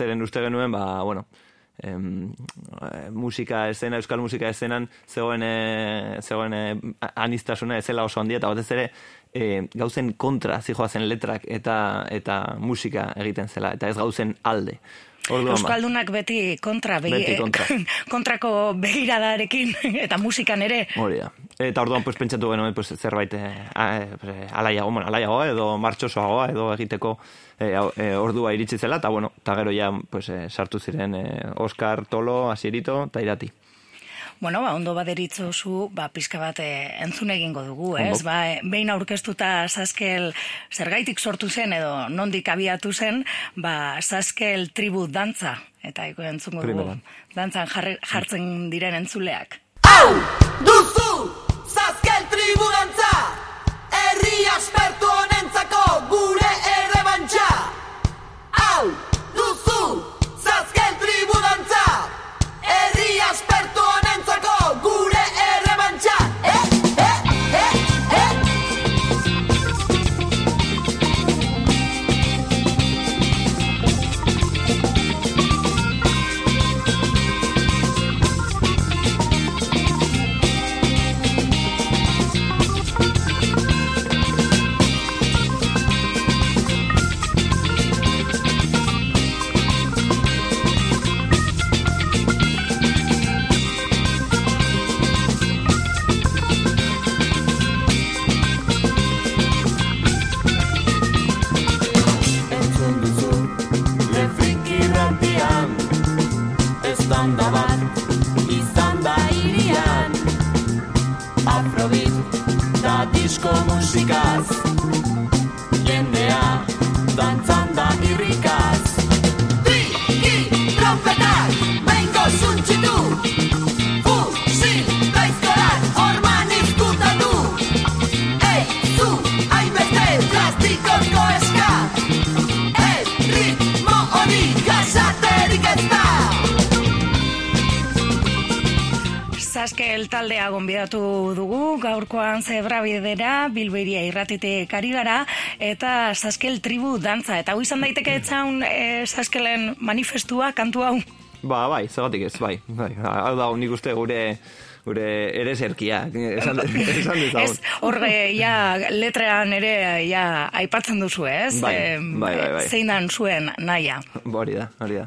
zeren uste genuen, ba, bueno, em, eh, musika esena, euskal musika esenan, zegoen, e, zegoen e, anistasuna ezela oso handia, eta batez ere, e, gauzen kontra zijoazen letrak eta eta musika egiten zela, eta ez gauzen alde. Orduan, Euskaldunak beti kontra, begi, kontra. kontrako begiradarekin eta musikan ere. Hori da. Eta orduan pues, pentsatu genuen pues, zerbait eh, alaiago, bueno, alaiago edo martxosoagoa edo egiteko eh, eh, ordua iritsi zela, eta bueno, eta gero ja pues, eh, sartu ziren eh, Oscar, Tolo, Asierito, eta irati. Bueno, ba, ondo baderitzo zu, ba, pizka bat eh, entzun egingo dugu, ez? Ba, eh, behin aurkeztuta Saskel zergaitik sortu zen edo nondik abiatu zen, ba, Saskel tribu dantza, eta iko entzungo dugu, dantzan jartzen diren entzuleak. Au! Duzu! Saskel tribu dantza! Herri aspertu taldea gonbidatu dugu, gaurkoan zebra bidera, bilberia irratite kari gara, eta Saskel tribu dantza. Eta hau izan daiteke etxaun e, Saskelen manifestua, kantu hau? Ba, bai, zagatik ez, bai. bai. Hau da, nik uste gure gure ere zerkia, esan, esan Ez, horre, ja, letrean ere, ja, aipatzen duzu, ez? Bai, bai, bai, bai. Zein dan zuen, naia. Hori da, hori da.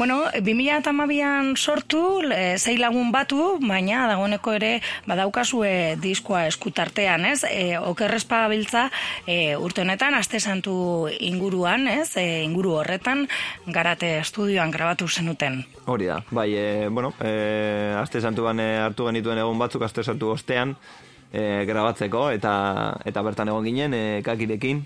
Bueno, 2008an sortu, e, zei lagun batu, baina dagoeneko ere badaukazue diskoa eskutartean, ez? E, okerrezpa biltza e, urte honetan, aste santu inguruan, ez? E, inguru horretan, garate estudioan grabatu zenuten. Hori da, bai, e, bueno, e, aste santuan e, hartu genituen egon batzuk, aste santu ostean, e, grabatzeko, eta eta bertan egon ginen, e, kakirekin,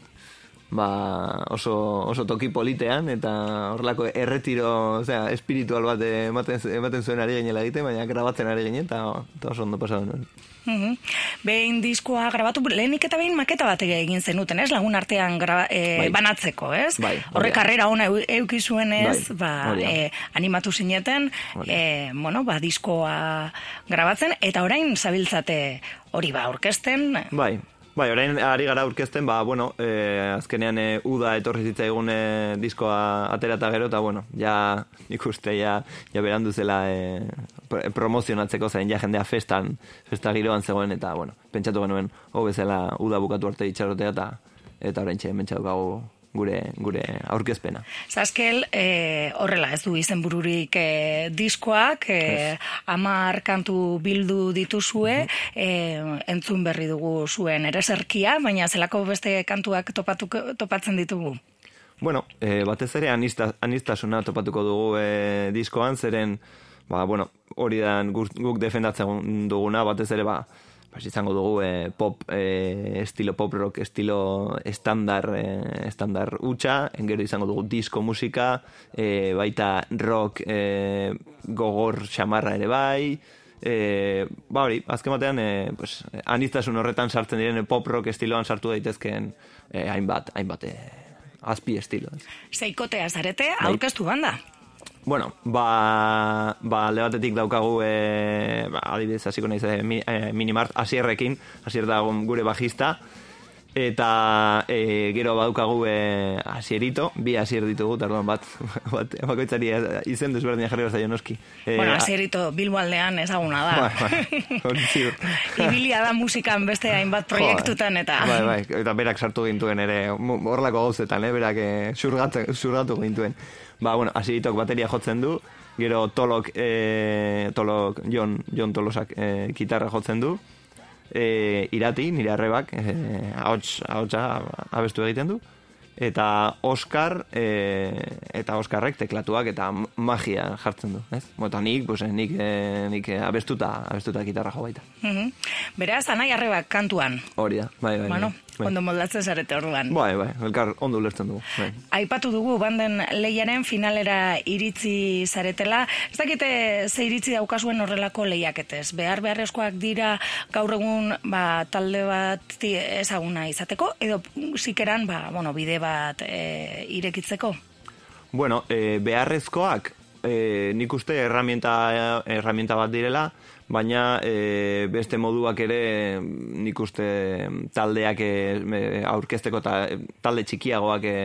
ba, oso, oso toki politean, eta horrelako erretiro, osea, espiritual bat ematen, ematen zuen ari ginela egite, baina grabatzen ari ginen, eta, eta oso ondo pasatu nuen. Mm Behin diskoa grabatu, lehenik eta behin maketa bat egin zenuten, ez? Lagun artean e, bai. banatzeko, ez? Bai, Horre karrera ona eukizuen ez, bai, ba, e, animatu zineten, e, bueno, ba, diskoa grabatzen, eta orain zabiltzate hori ba, orkesten. Bai, Bai, orain ari gara aurkezten, ba, bueno, eh, azkenean eh, uda etorri zitza egun eh, diskoa atera eta gero, eta bueno, ja ikuste, ja, ja berandu zela eh, promozionatzeko zen, ja jendea festan, festa giroan zegoen, eta bueno, pentsatu genuen, hobezela uda bukatu arte itxarotea, eta eta orain txen, gure gure aurkezpena. Zaskel, e, horrela ez du izen bururik e, diskoak, e, amar kantu bildu dituzue, e, entzun berri dugu zuen ereserkia, baina zelako beste kantuak topatu, topatzen ditugu? Bueno, e, batez ere anista, anistasuna topatuko dugu e, diskoan, zeren, ba, bueno, hori da guk defendatzen duguna, batez ere, ba, pues izango dugu e, pop e, estilo pop rock estilo estandar e, estandar utxa engero izango dugu disco musika e, baita rock e, gogor xamarra ere bai. E, ba hori, azken batean e, pues, anistazun horretan sartzen diren pop rock estiloan sartu daitezkeen e, hainbat, hainbat e, azpi estilo. Zeikotea zarete, bai. aurkeztu banda Bueno, ba, ba alde batetik daukagu e, ba, adibidez hasiko naiz e, minimart hasierrekin, hasier da gure bajista Eta e, gero badaukagu e, asierito, bi asier ditugu, tarduan bat, bat bakoitzari izen desberdin jarri zaio noski. E, Bueno, asierito Bilbo aldean ezaguna da. Bai, bai. Ibilia da musikan beste hainbat proiektutan eta... Bai, bai, eta berak sartu gintuen ere, horrelako gauzetan, eh, berak xurgatu, xurgatu gintuen. Ba, bueno, asiritok bateria jotzen du, gero tolok, eh, tolok, Jon, Jon Tolosak eh, gitarra jotzen du, eh, irati, nire arrebak, eh, ahots, ahotsa abestu egiten du, eta Oscar, eh, eta Oskarrek teklatuak eta magia jartzen du, ez? Eta nik, pues, eh, nik, eh, nik eh, abestuta, abestuta gitarra jo baita. Mhm. Beraz, anai arrebak kantuan. Hori da, bai, bai. Bueno, bai. ondo moldatzen zarete orduan. Bai, bai, elkar ondo ulertzen dugu. Bai. Aipatu dugu banden lehiaren finalera iritzi zaretela. Ez dakite ze iritzi daukazuen horrelako lehiaketez. Behar beharrezkoak dira gaur egun ba, talde bat ezaguna izateko, edo sikeran ba, bueno, bide bat e, irekitzeko. Bueno, e, beharrezkoak e, nik uste herramienta, herramienta bat direla, baina e, beste moduak ere nik uste taldeak e, aurkezteko eta talde txikiagoak e,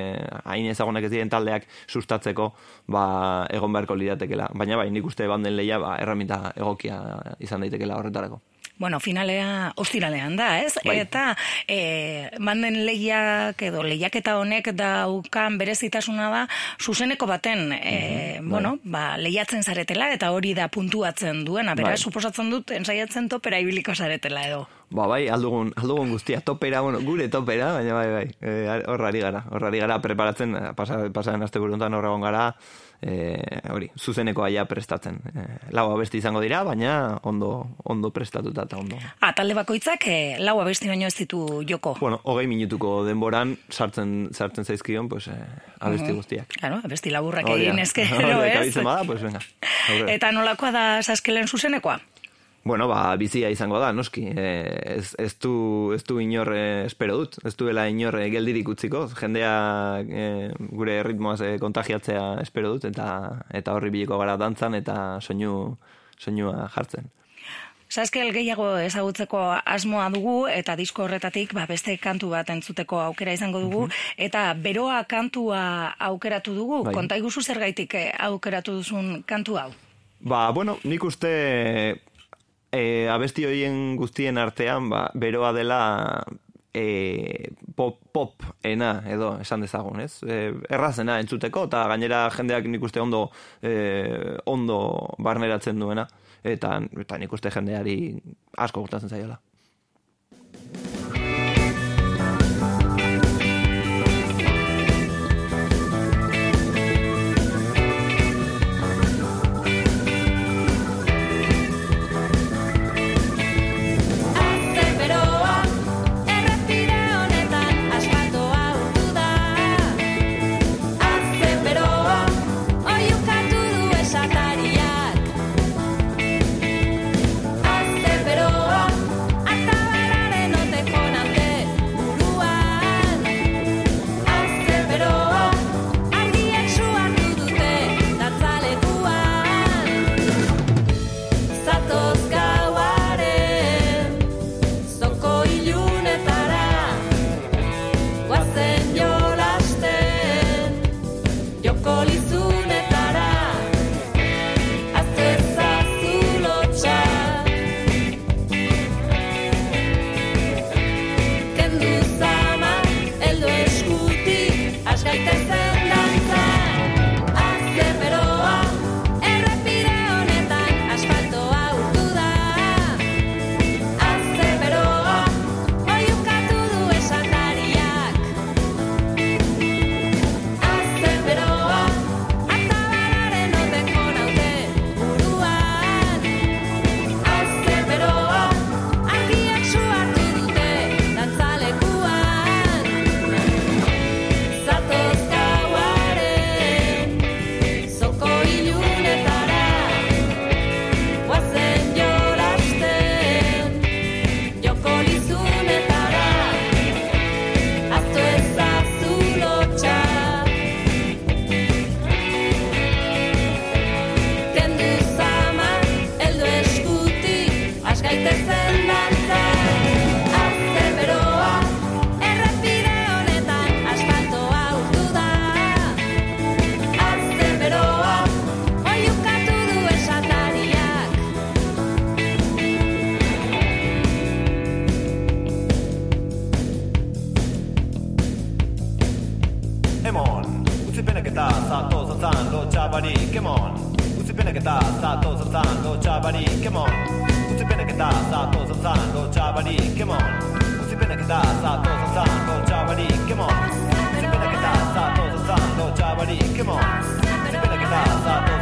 hain ezagunak ez diren taldeak sustatzeko ba, egon beharko lidatekela. Baina bai, nik uste banden leia ba, herramienta egokia izan daitekela horretarako. Bueno, finalea ostiralean da, ez? Bai. Eta e, manden lehiak edo lehiaketa honek daukan berezitasuna da zuzeneko baten, e, bueno, ba, lehiatzen zaretela eta hori da puntuatzen duena. Beraz, Bai. suposatzen dut, ensaiatzen topera ibiliko zaretela edo. Ba, bai, aldugun, aldugun guztia, topera, bueno, gure topera, baina bai, bai, e, horrari gara, horrari gara preparatzen, eh, pasa, pasaren aste buruntan horregon gara, e, hori, zuzeneko aia prestatzen. E, lau abesti izango dira, baina ondo, ondo prestatuta eta ondo. Ah, talde bakoitzak e, lau abesti baino ez ditu joko. Bueno, hogei minutuko denboran sartzen, sartzen zaizkion, pues, e, abesti guztiak. Claro, abesti laburrak egin ezkero, Hori ez? bada, pues venga. aurrera. Eta nolakoa da saskelen zuzenekoa? Bueno, ba, bizia izango da, noski. E, ez, ez, du, ez du inor e, espero dut. Ez duela inor e, geldirik utziko. Jendea e, gure ritmoaz e, kontagiatzea espero dut, eta eta horri biliko gara dantzan eta soinu, soinua jartzen. Saskel gehiago ezagutzeko asmoa dugu eta disko horretatik ba, beste kantu bat entzuteko aukera izango dugu eta beroa kantua aukeratu dugu. Bai. Konta iguzu zergaitik eh, aukeratu duzun kantu hau. Ba, bueno, nik uste e, abesti horien guztien artean, ba, beroa dela e, pop, pop ena edo esan dezagun, ez? E, errazena entzuteko eta gainera jendeak nik uste ondo e, ondo barneratzen duena eta, eta nik uste jendeari asko gustatzen zaiola. た。さあどさんさんャバリー。ケモンうつべなけた。さあ父さんさんローチャバリー。ケモンうつべなけた。さあさんーチーバケモンうつべなけた。さあさんャバリー。ケモンうつべなけた。さあ父さん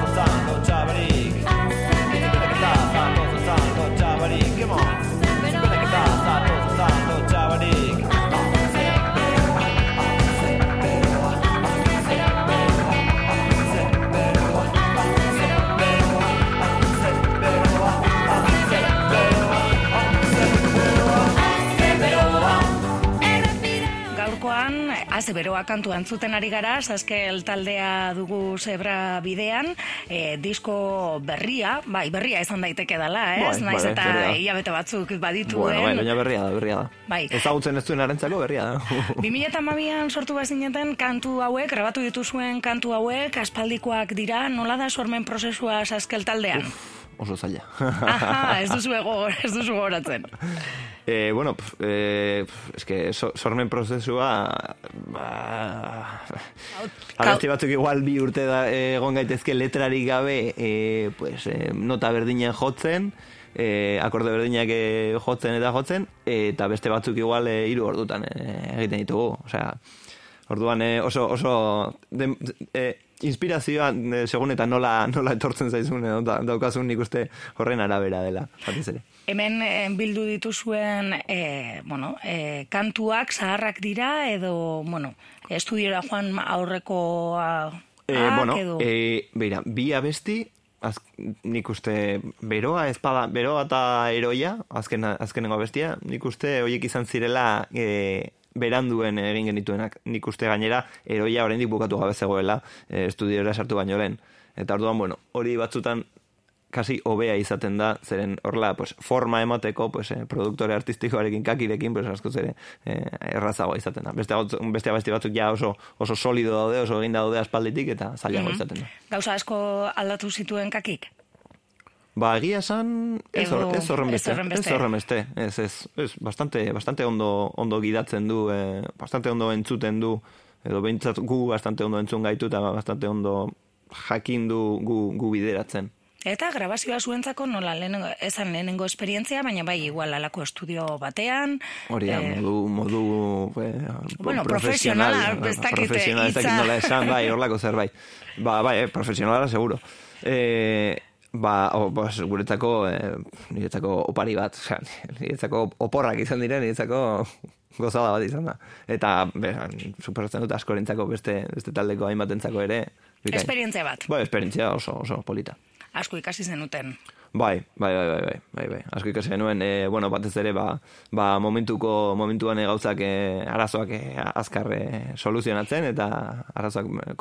haze beroa kantu antzuten ari gara, Saskel taldea dugu zebra bidean, e, disko berria, bai, berria izan daiteke dela, ez? Bai, Naiz bai, eta hilabete batzuk badituen. Bueno, bai, baina berria da, berria da. Bai. Ezagutzen ez duen arentzako berria da. 2008an sortu bazineten kantu hauek, grabatu dituzuen kantu hauek, aspaldikoak dira, nola da sormen prozesua Saskel taldean? Oso zaila. Aha, ez duzu ego, ez duzu gogoratzen. Eh, bueno, pf, eh, pf, eske so, sormen prozesua ba, abesti batzuk igual bi urte da egon gaitezke letrarik gabe eh, pues, eh, nota berdinen jotzen eh, akorde berdinak eh, jotzen eta jotzen eta beste batzuk igual eh, hiru ordutan eh, egiten ditugu. Osea Orduan eh, oso oso de, eh, inspirazioa eh, segun eta nola nola etortzen zaizun edo da, daukazun nik uste horren arabera dela batez ere. Hemen eh, bildu dituzuen eh, bueno, eh, kantuak zaharrak dira edo, bueno, estudiora joan aurrekoa Eh, bueno, edo... eh, beira, bi abesti, az, nik uste beroa, ezpada, beroa eta eroia, azken, azkenengo abestia, nik uste horiek izan zirela eh, beranduen egin genituenak. Nik uste gainera, eroia oraindik bukatu gabe zegoela, eh, estudiora sartu baino lehen. Eta orduan, bueno, hori batzutan kasi hobea izaten da, zeren horrela, pues, forma emateko, pues, eh, produktore artistikoarekin kakirekin, pues, askoz ere eh, errazagoa izaten da. Beste, beste abesti batzuk ja oso, oso solido daude, oso egin daude aspalditik, eta zailago izaten da. Gauza asko aldatu zituen kakik? Ba, egia esan, ez, Edo ez horren beste. Ez horren beste. Ez, ez, ez, bastante, bastante ondo, ondo gidatzen du, eh, bastante ondo entzuten du, edo behintzat gu bastante ondo entzun gaitu, eta bastante ondo jakin du gu, gu bideratzen. Eta grabazioa zuentzako nola lehenengo, ezan lehenengo esperientzia, baina bai igual alako estudio batean. Hori eh, modu, modu eh, Bueno, profesional, profesionala, ez dakit profesional, ez dakit nola esan, bai, horlako zerbait. Ba, bai, eh, profesionala, seguro. Eh, ba, o, pues, guretzako, eh, niretzako opari bat, osea, niretzako oporrak izan diren, niretzako gozada bat izan da. Eta, be, suposatzen dut askorentzako beste, beste taldeko hainbatentzako ere. bikain. Esperientzia bat. Bai, esperientzia oso, oso polita. Asko ikasi zenuten. Bai, bai, bai, bai, bai, bai, bai. Asko ikasi genuen, e, bueno, batez ere, ba, ba momentuko, momentuan gauzak e, arazoak e, azkar e, soluzionatzen eta arazoak eh,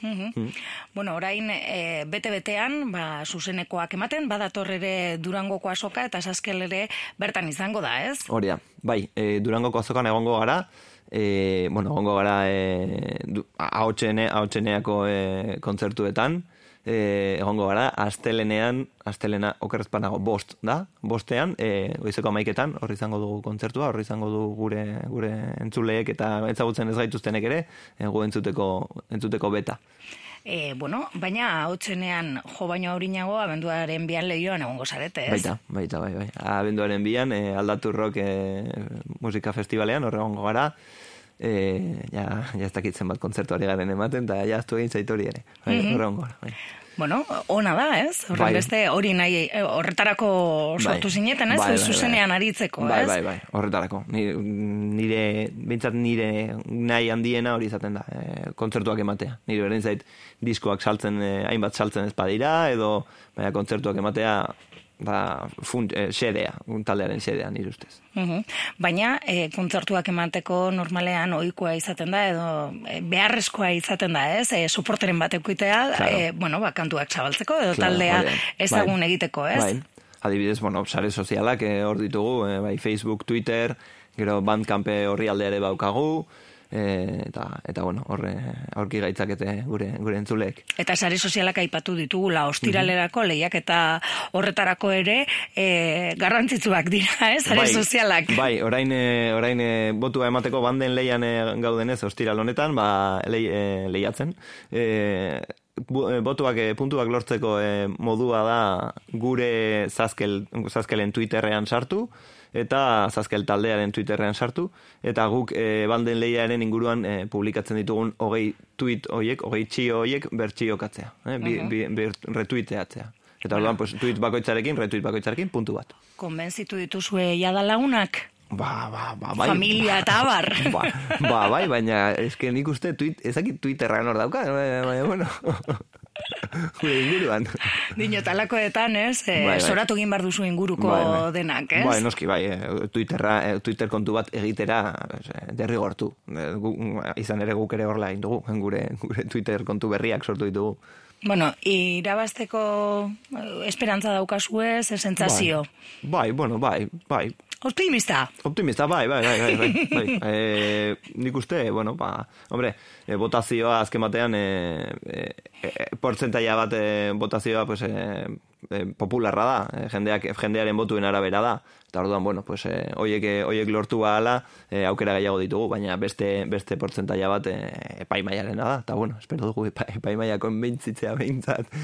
konpontzen. Mhm. Bueno, orain e, bete-betean, ba, zuzenekoak ematen, badator ere Durangoko azoka eta Saskel ere bertan izango da, ez? Hori da, bai, e, Durangoko azokan egongo gara, e, bueno, egongo gara e, du, ahotsene, ahotseneako e, kontzertuetan, e, egongo gara, astelenean, astelena okerrezpanago bost da, bostean, e, goizeko amaiketan, horri izango dugu kontzertua, horri izango du gure, gure entzuleek eta ezagutzen ez gaituztenek ere, e, gu entzuteko, entzuteko beta. E, bueno, baina hotzenean jo baino aurinago abenduaren bian lehioan egongo zarete, ez? Baita, baita, bai, bai. Abenduaren bian, e, aldatu rock e, musika festivalean, horre egongo gara, e, ja, ja ez dakitzen bat kontzertuari garen ematen, eta ja aztu egin zaitu hori ere. Bai, Mhm. horre egongo gara, bai. Bueno, ona da, ez? Horren Bai. beste hori nahi, eh, horretarako sortu Bai. zineten, ez? Bai, bai, Zuzenean bai. aritzeko, bai, ez? Bai, bai, horretarako. Nire, nire, bintzat nire nahi handiena hori izaten da, e, kontzertuak ematea. Nire berdin zait diskoak saltzen, e, hainbat saltzen ez badira, edo baina kontzertuak ematea, ba, funt, e, xedea, un taldearen xedea, nire ustez. Mhm. Baina, e, kontzertuak emateko normalean ohikoa izaten da, edo e, beharrezkoa izaten da, ez? E, suporteren bat eukitea, Claro. e, bueno, ba, kantuak zabaltzeko, edo Claro, taldea ezagun Bai. egiteko, ez? Bai. Adibidez, bueno, sare sozialak eh, hor ditugu, eh, bai Facebook, Twitter, gero Bandcampe horri aldea ere baukagu, eh, eta, eta bueno, horre aurki gaitzakete gure, gure entzuleek. Eta sare sozialak aipatu ditugula, ostiralerako lehiak eta horretarako ere e, garrantzitsuak dira, ez? Sare sozialak. Bai, orain, eh, orain eh, botua emateko banden leian eh, gaudenez ostiral honetan, ba, lei, eh, lehiatzen. Eh, e, botuak, e, puntuak lortzeko e, modua da gure zazkel, zazkelen Twitterrean sartu, eta zazkel taldearen Twitterrean sartu, eta guk e, banden lehiaren inguruan e, publikatzen ditugun hogei tweet hoiek, hogei txio hoiek bertxiokatzea, eh? bi, bi, bi, retuiteatzea. Eta orduan, pues, tweet bakoitzarekin, retweet bakoitzarekin, puntu bat. Konbentzitu dituzue jada lagunak? Ba, ba, ba, bai. Familia eta abar. ba, ba, bai, baina eske nik uste tweet, ezakit Twitterran hor dauka, baina, bueno. Gure inguruan. Dino talakoetan, ez? E, Bai, bai. Soratu egin bar duzu inguruko Bai, bai. denak, ez? Bai, noski, bai, eh, Twitterra, eh, Twitter kontu bat egitera derrigortu. Izan ere guk ere horla egin dugu, gure, gure Twitter kontu berriak sortu ditugu. Bueno, irabazteko esperantza daukazue, ze sentsazio. Bai, bueno, bai, bai. Optimista. Optimista, bai, bai, bai, bai, bai, bai. E, nik uste, bueno, ba, hombre, e, botazioa azken batean, e, e, e, portzentaia bat e, botazioa, pues, e, e, popularra da, e, jendeak, jendearen botuen arabera da, eta orduan, bueno, pues, e, oiek, e, oiek lortu ala, e, aukera gehiago ditugu, baina beste, beste portzentaia bat e, epaimaiarena da, eta bueno, espero dugu epa, epaimaiako enbintzitzea behintzat.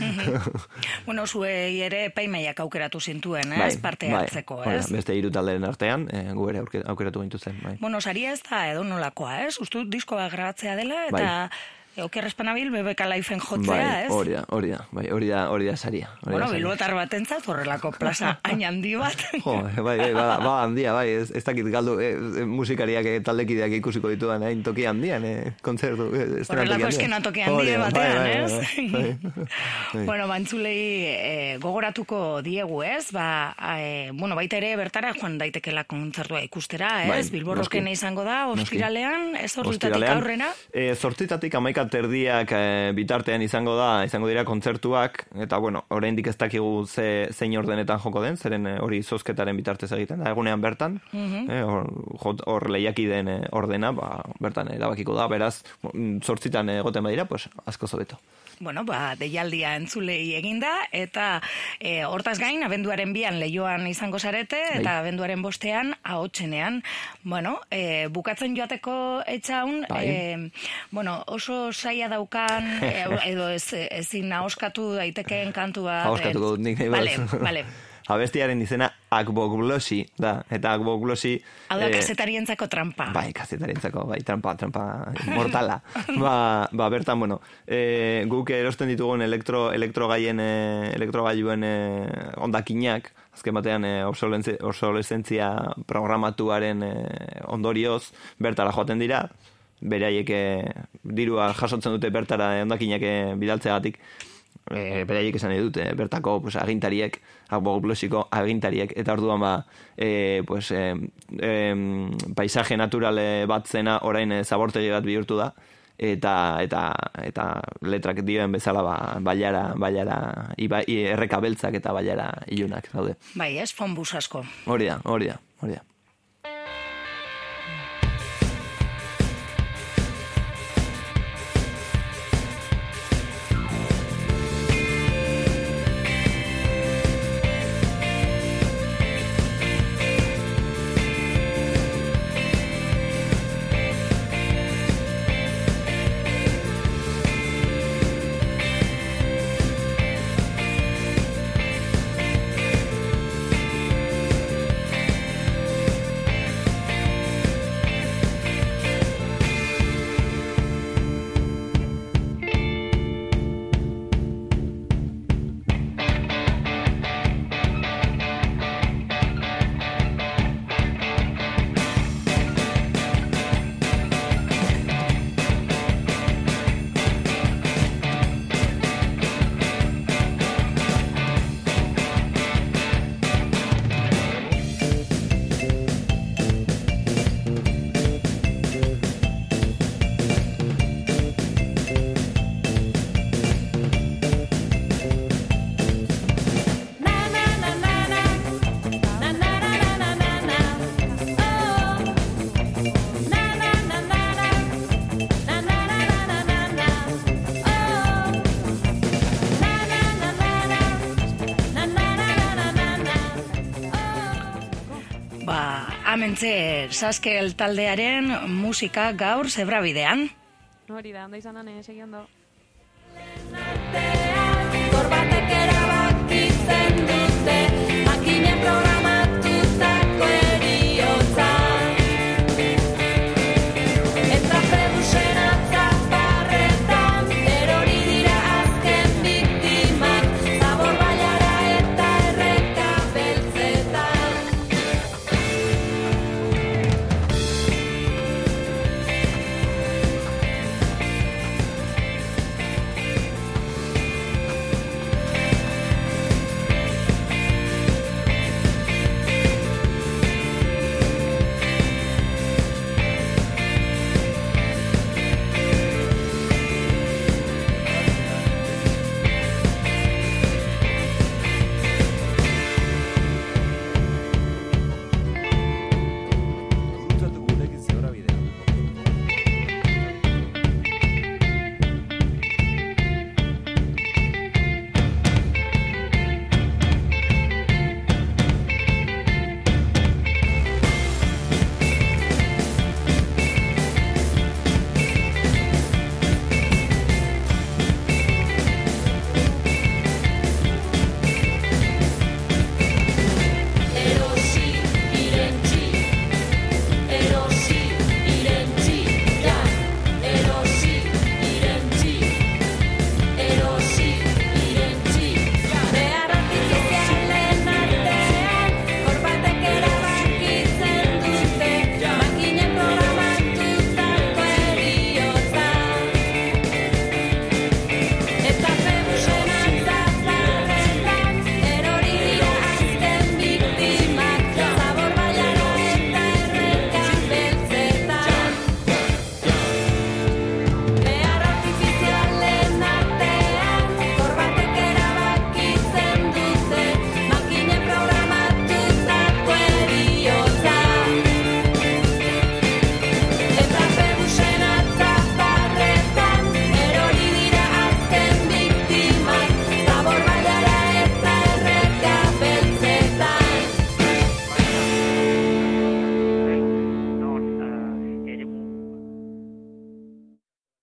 Bueno, zuei ere epaimaiak aukeratu zintuen, ez? Parte hartzeko, Bai, ez? beste hiru talderen artean, e, gu ere aukeratu gintuzten, bai. Bueno, saria ez da edo nolakoa, ez? Uste dut disko bat grabatzea dela, eta Oker espanabil BBK Lifeen jotzea, bai, ez? hori da, hori da, bai, hori da, hori da saria. Bueno, bilbotar batentzat horrelako plaza hain handi bat. Jo, bai, bai, ba, ba handia, bai, ez, ez dakit galdu, eh, eh, musikariak, eh, taldekideak ikusiko dituan, hain toki handian, eh, kontzertu, eszenatoki Horrelako eskenatoki Hori handi batean, bai, bai, ez? bai, bai, bai. Bueno, bantzulei e, gogoratuko diegu, ez? Ba, e, bueno, baita ere bertara joan daitekela kontzertua ikustera, ez? Bai, Bilborroken noski. izango da, ospiralean, ez Ostiralean, aurrena. E, zortzitatik amaika terdiak e, bitartean izango da, izango dira kontzertuak, eta bueno, oraindik ez dakigu ze, zein ordenetan joko den, zeren eh, hori zozketaren bitartez egiten da, egunean bertan, eh, hor, jot- hor lehiaki den eh, ordena, ba, bertan erabakiko da, beraz, mm, zortzitan egoten badira, pues, asko zobeto. Bueno, ba, deialdia entzulei eginda, eta e, hortaz gain, abenduaren bian lehioan izango zarete, eta Bai. abenduaren bostean, ahotsenean. Bueno, e, bukatzen joateko etxaun, Bai. e, bueno, oso saia daukan, e, edo ez, ezin ahoskatu daitekeen kantu bat. Ahoskatuko dut nik nahi Vale, vale. Abestiaren izena Akboglosi da, eta Akboglosi... Hau da, eh, kazetarientzako trampa. Bai, kazetarientzako, bai, trampa, trampa mortala. ba, ba, bertan, bueno, e, guk erosten ditugun elektro, elektrogaien, e, elektrogailuen e, ondakinak, azken batean e, obsolescentzia, obsolescentzia programatuaren e, ondorioz, bertara joaten dira, beraiek dirua jasotzen dute bertara ondakinak bidaltzeagatik, e, beraiek esan nahi dute, bertako pues, agintariek, aboglosiko agintariek, eta orduan ba, e, pues, e, e, paisaje natural eh, bat zena orain e, zabortegi bat bihurtu da, eta eta eta letrak dioen bezala ba bailara bailara iba, i, erreka beltzak eta bailara ilunak daude. Bai, ez, fonbus asko. Hori da, hori da, hori da. Amentze, Saskel taldearen musika gaur zebrabidean. Hori da, ondo izan ane, segi ondo.